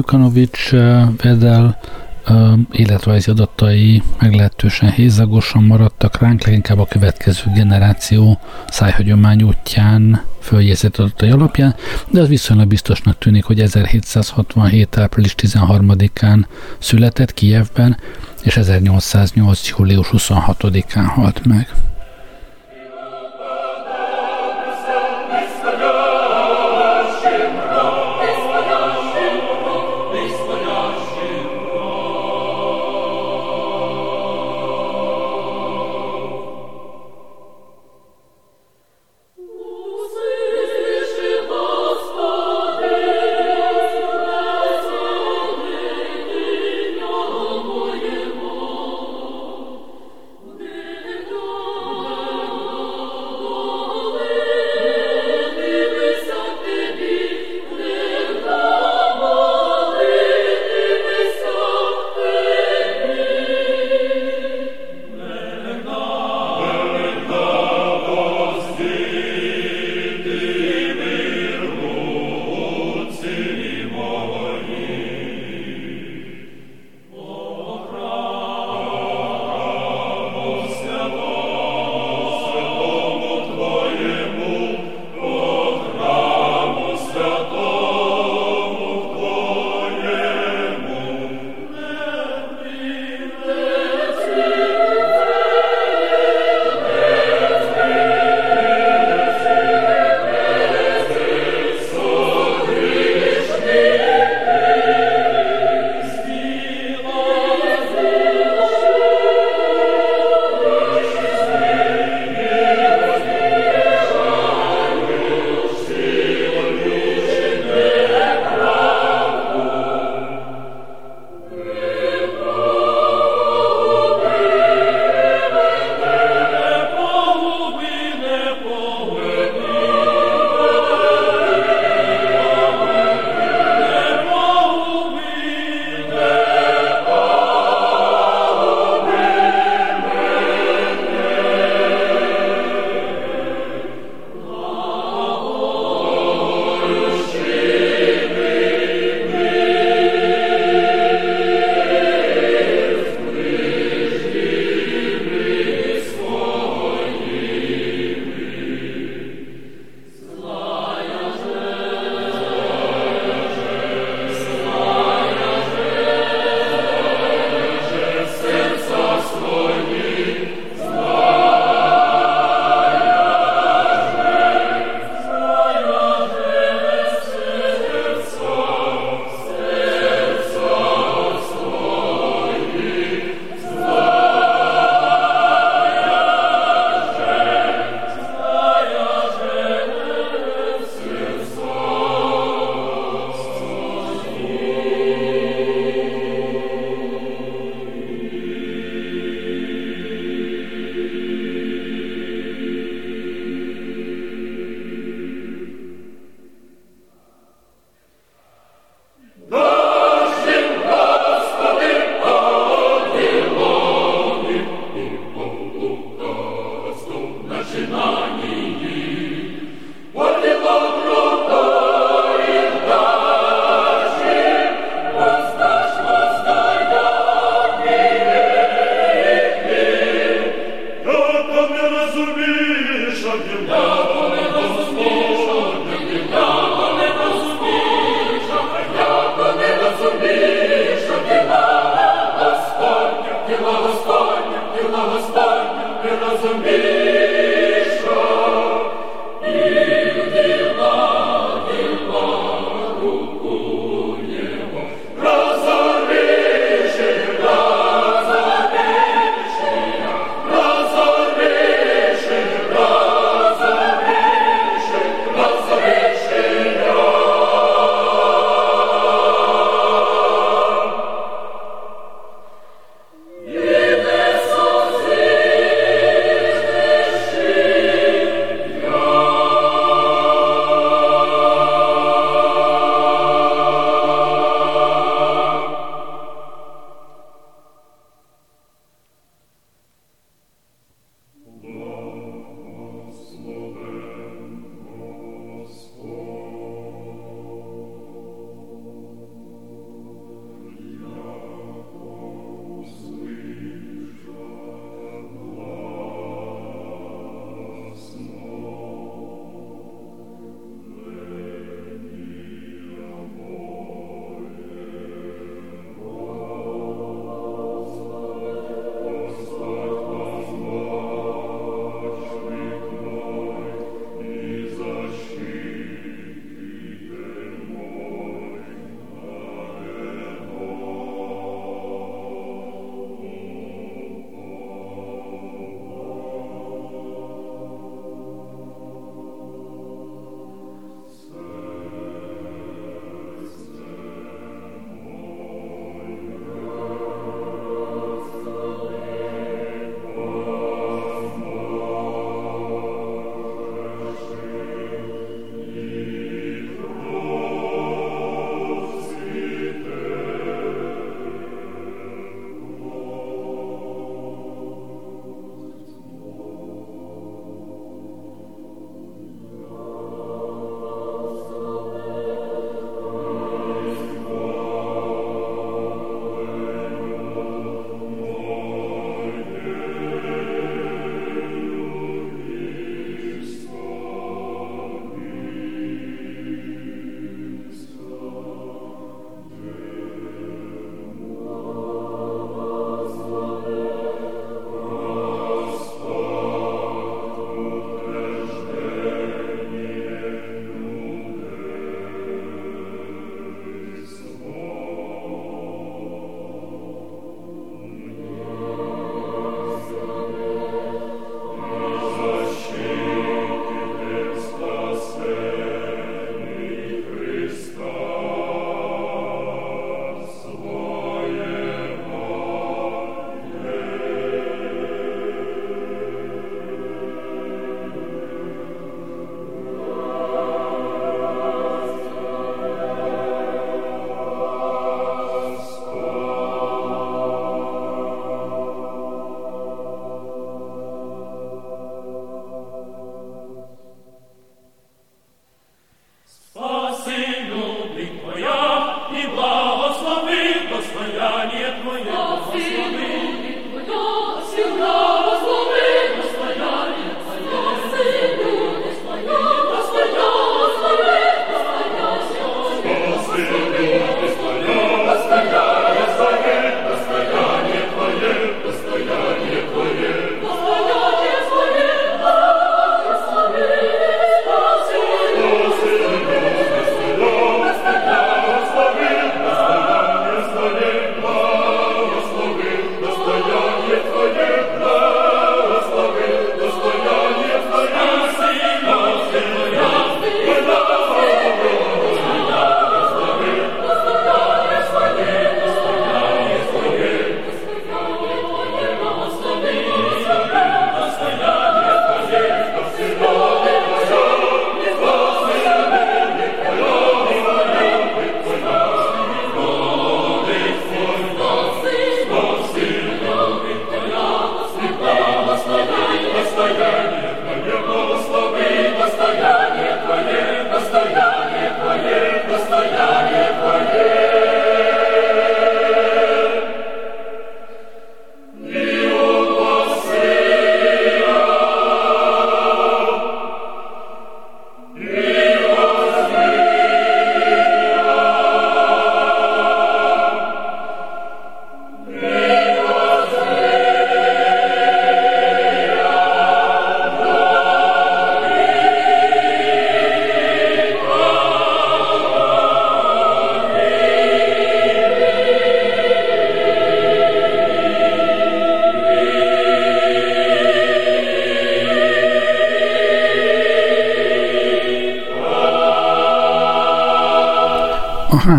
gyűjtemény Lukanovics Vedel életrajzi adatai meglehetősen hézagosan maradtak ránk, leginkább a következő generáció szájhagyomány útján följegyzett adatai alapján, de az viszonylag biztosnak tűnik, hogy 1767. április 13-án született Kijevben, és 1808. július 26-án halt meg.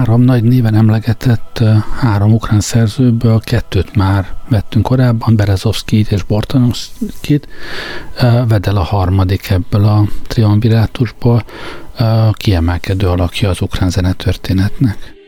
Három nagy néven emlegetett három ukrán szerzőből kettőt már vettünk korábban, Berezovszkit és Bortanovszkit, Vedel a harmadik ebből a triumvirátusból, kiemelkedő alakja az ukrán zenetörténetnek.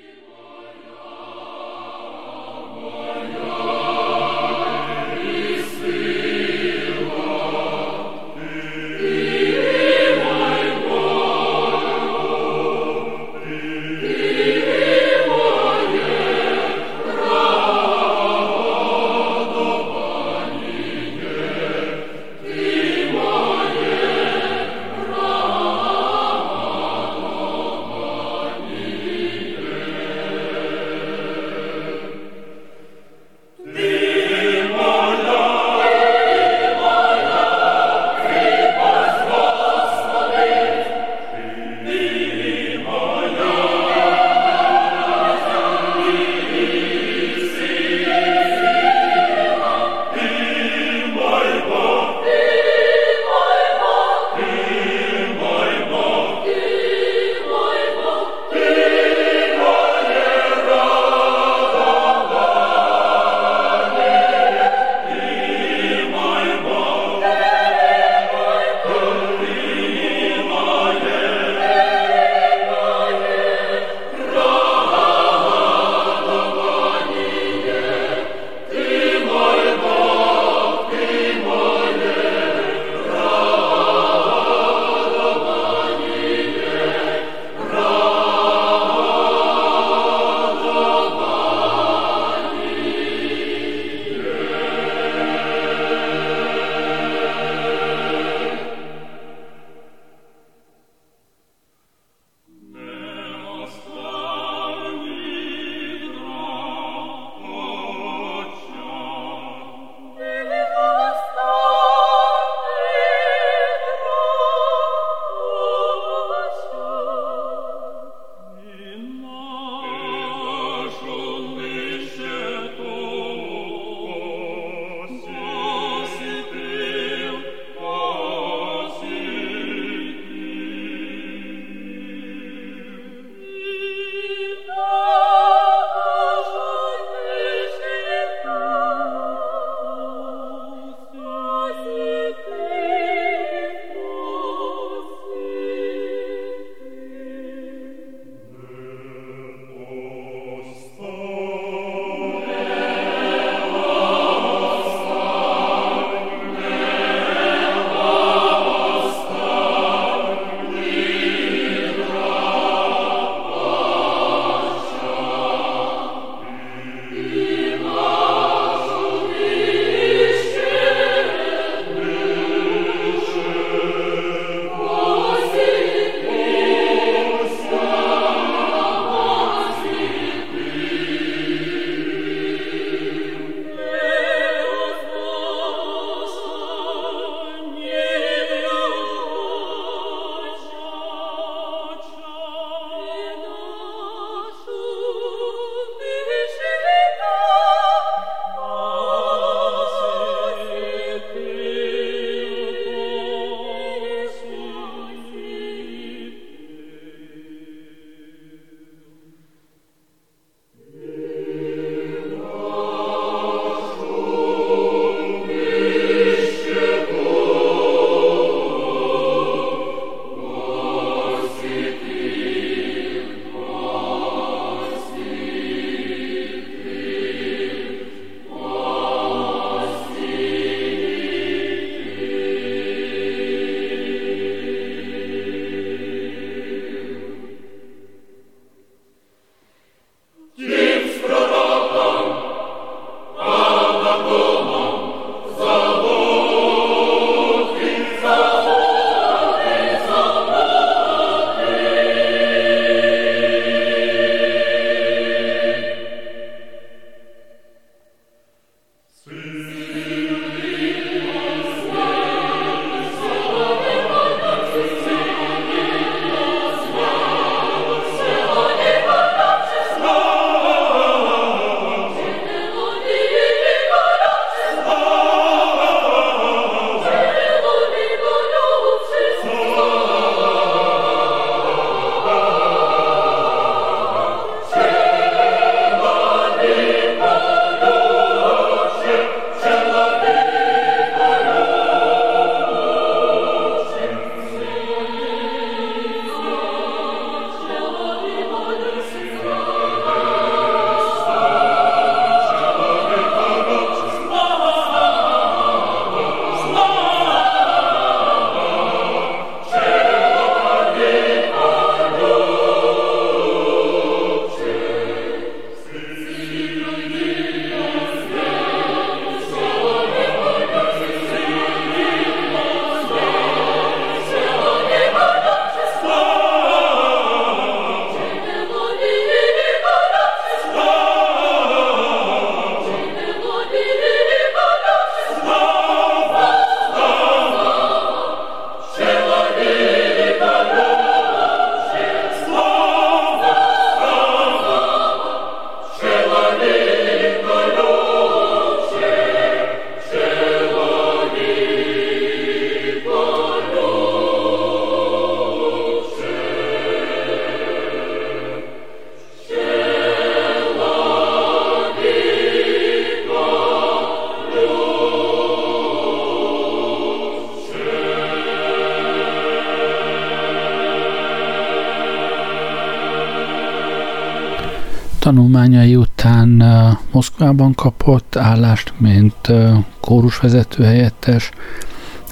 Moszkvában kapott állást, mint kórusvezető helyettes,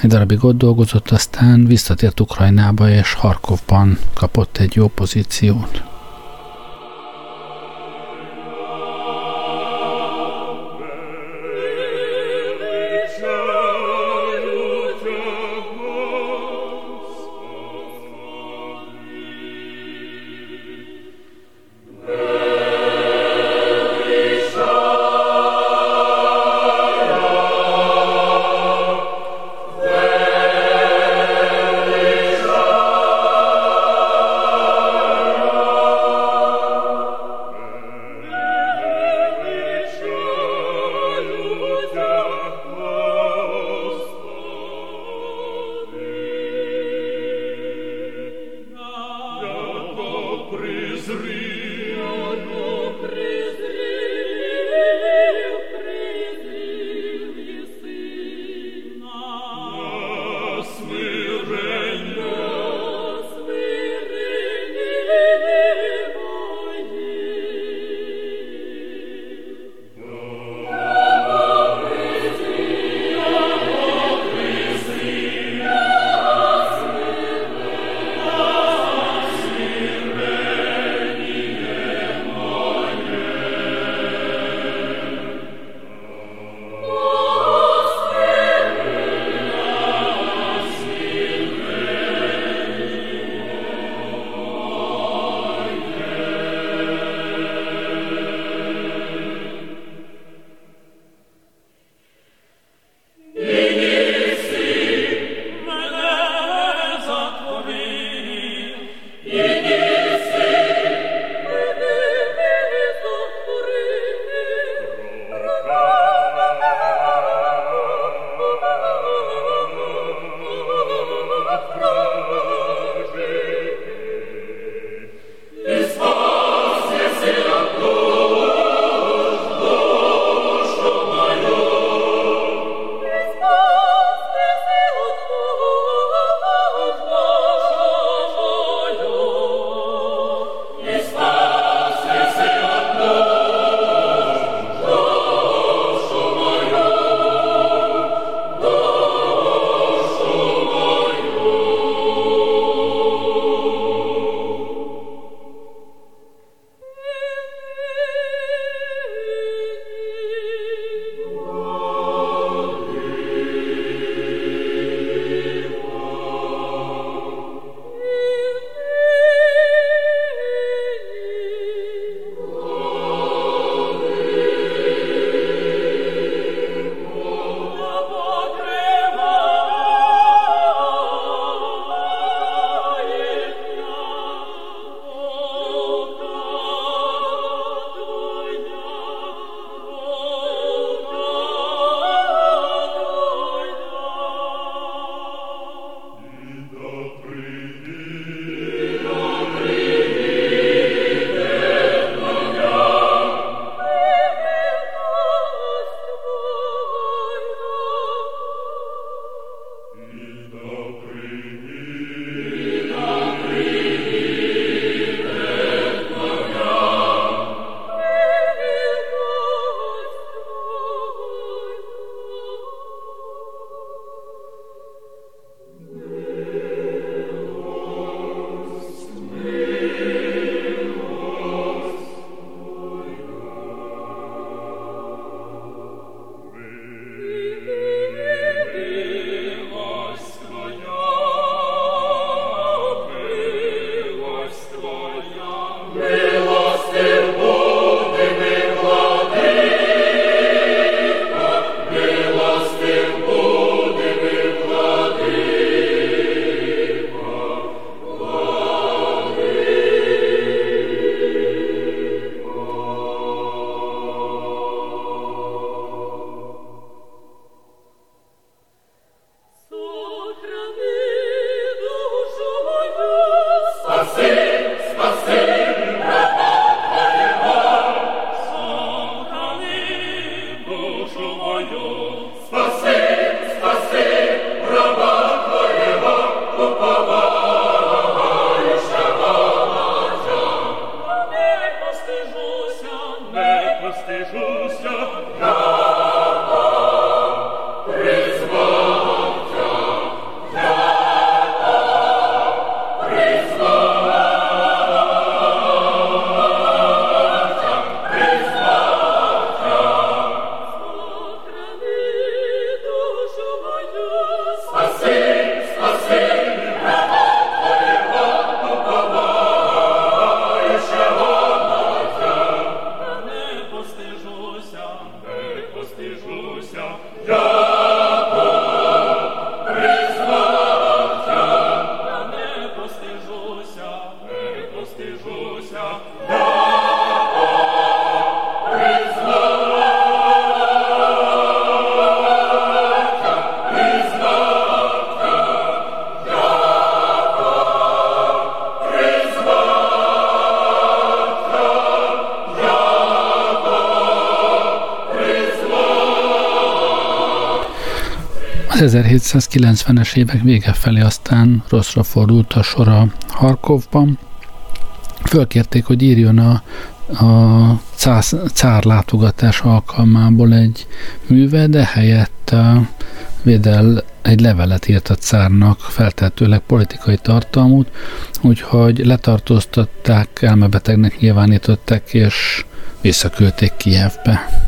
egy darabig ott dolgozott, aztán visszatért Ukrajnába, és Harkovban kapott egy jó pozíciót. 1790-es évek vége felé aztán rosszra fordult a sora Harkovban. Fölkérték, hogy írjon a, a cász, cár látogatás alkalmából egy műve, de helyett Védel egy levelet írt a cárnak, feltehetőleg politikai tartalmút, úgyhogy letartóztatták, elmebetegnek nyilvánították, és visszaküldték Kijevbe.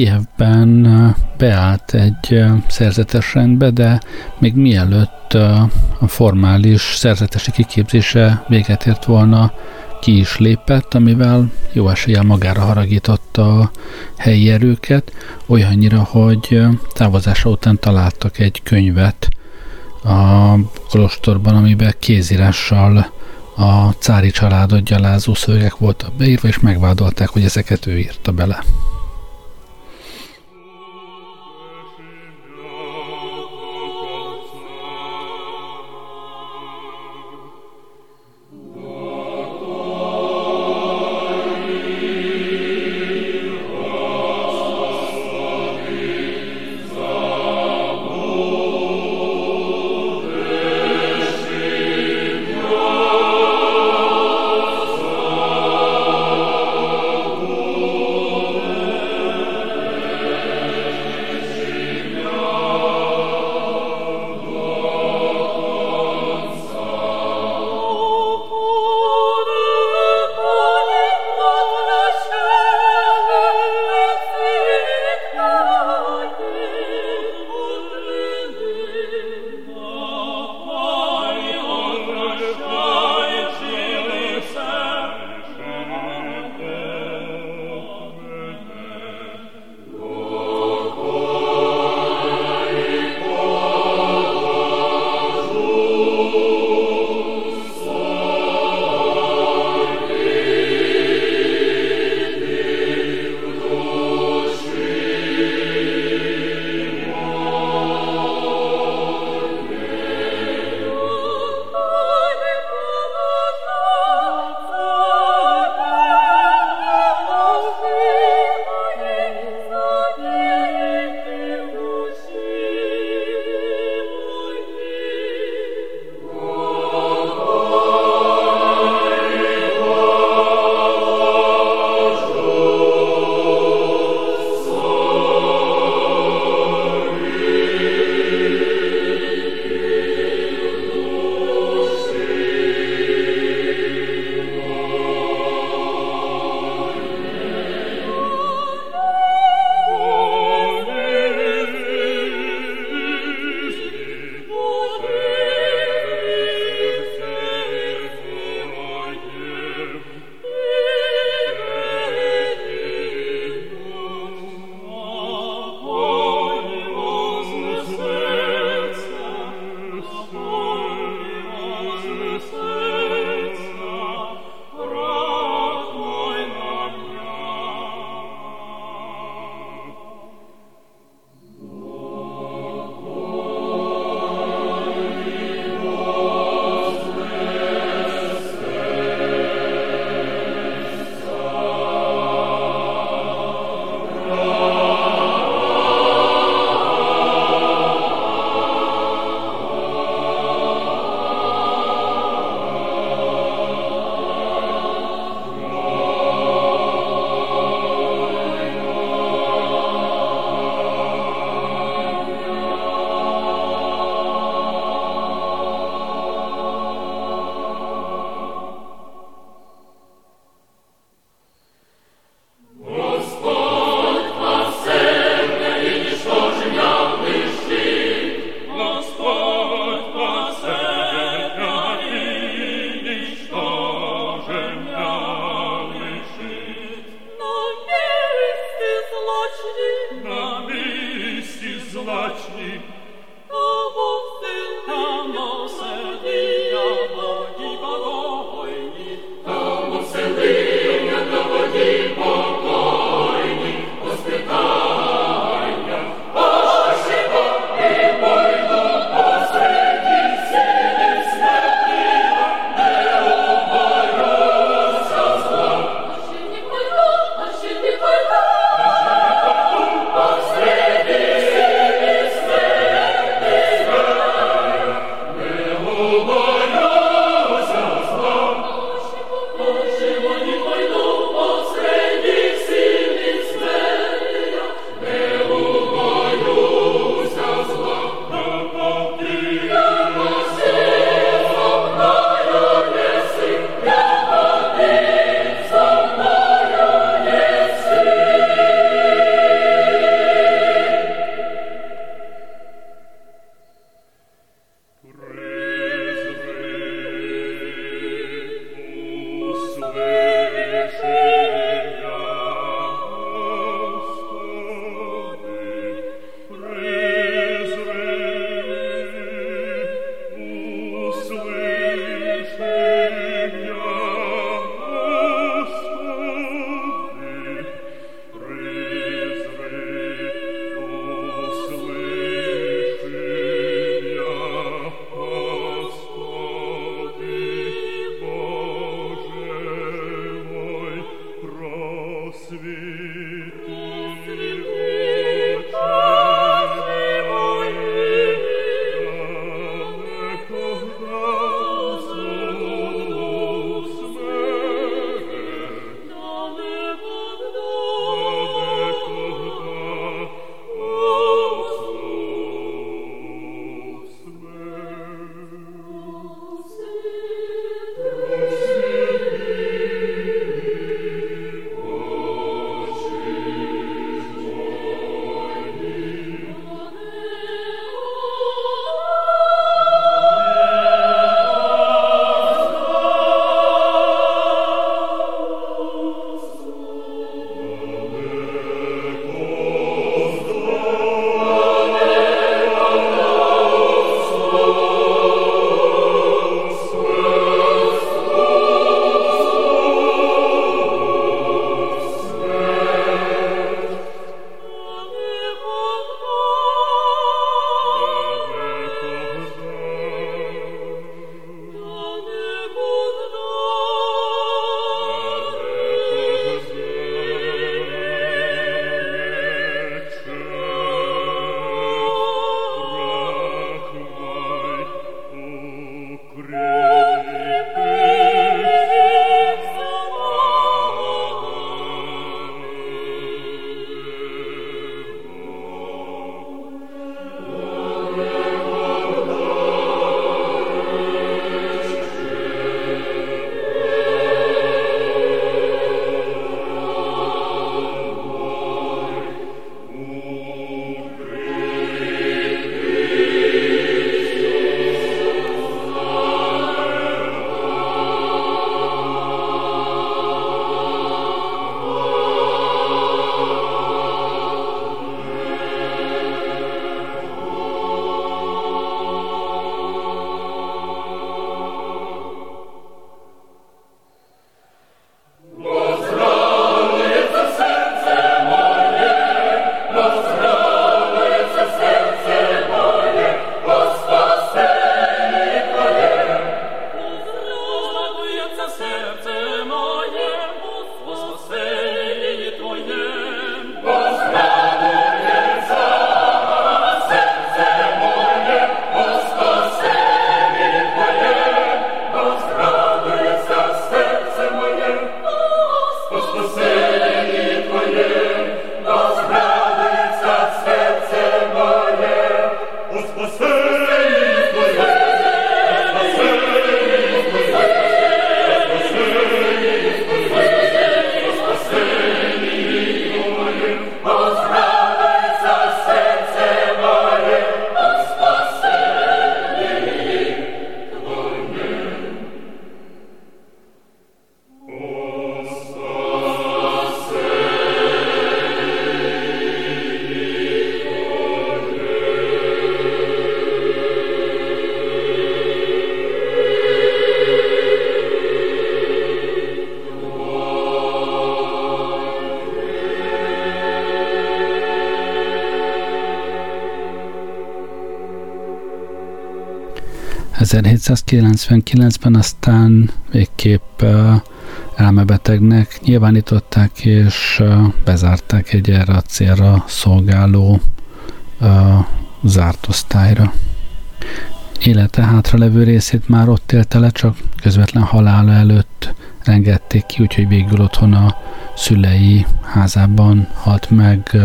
Kijevben beállt egy szerzetes rendbe, de még mielőtt a formális szerzetesi kiképzése véget ért volna, ki is lépett, amivel jó eséllyel magára haragította a helyi erőket, olyannyira, hogy távozása után találtak egy könyvet a kolostorban, amiben kézírással a cári családot gyalázó szövegek voltak beírva, és megvádolták, hogy ezeket ő írta bele. 1799-ben aztán végképp elmebetegnek nyilvánították, és bezárták egy erre a célra szolgáló zárt osztályra. Élete hátralevő részét már ott élte le, csak közvetlen halála előtt engedték ki, úgyhogy végül otthon a szülei házában halt meg,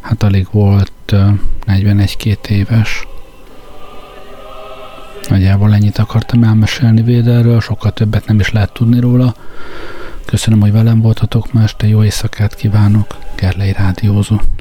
hát alig volt 41-2 éves. Nagyjából ennyit akartam elmesélni Véderről, sokkal többet nem is lehet tudni róla. Köszönöm, hogy velem voltatok ma este, jó éjszakát kívánok, Gerlei Rádiózott.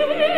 Yeah.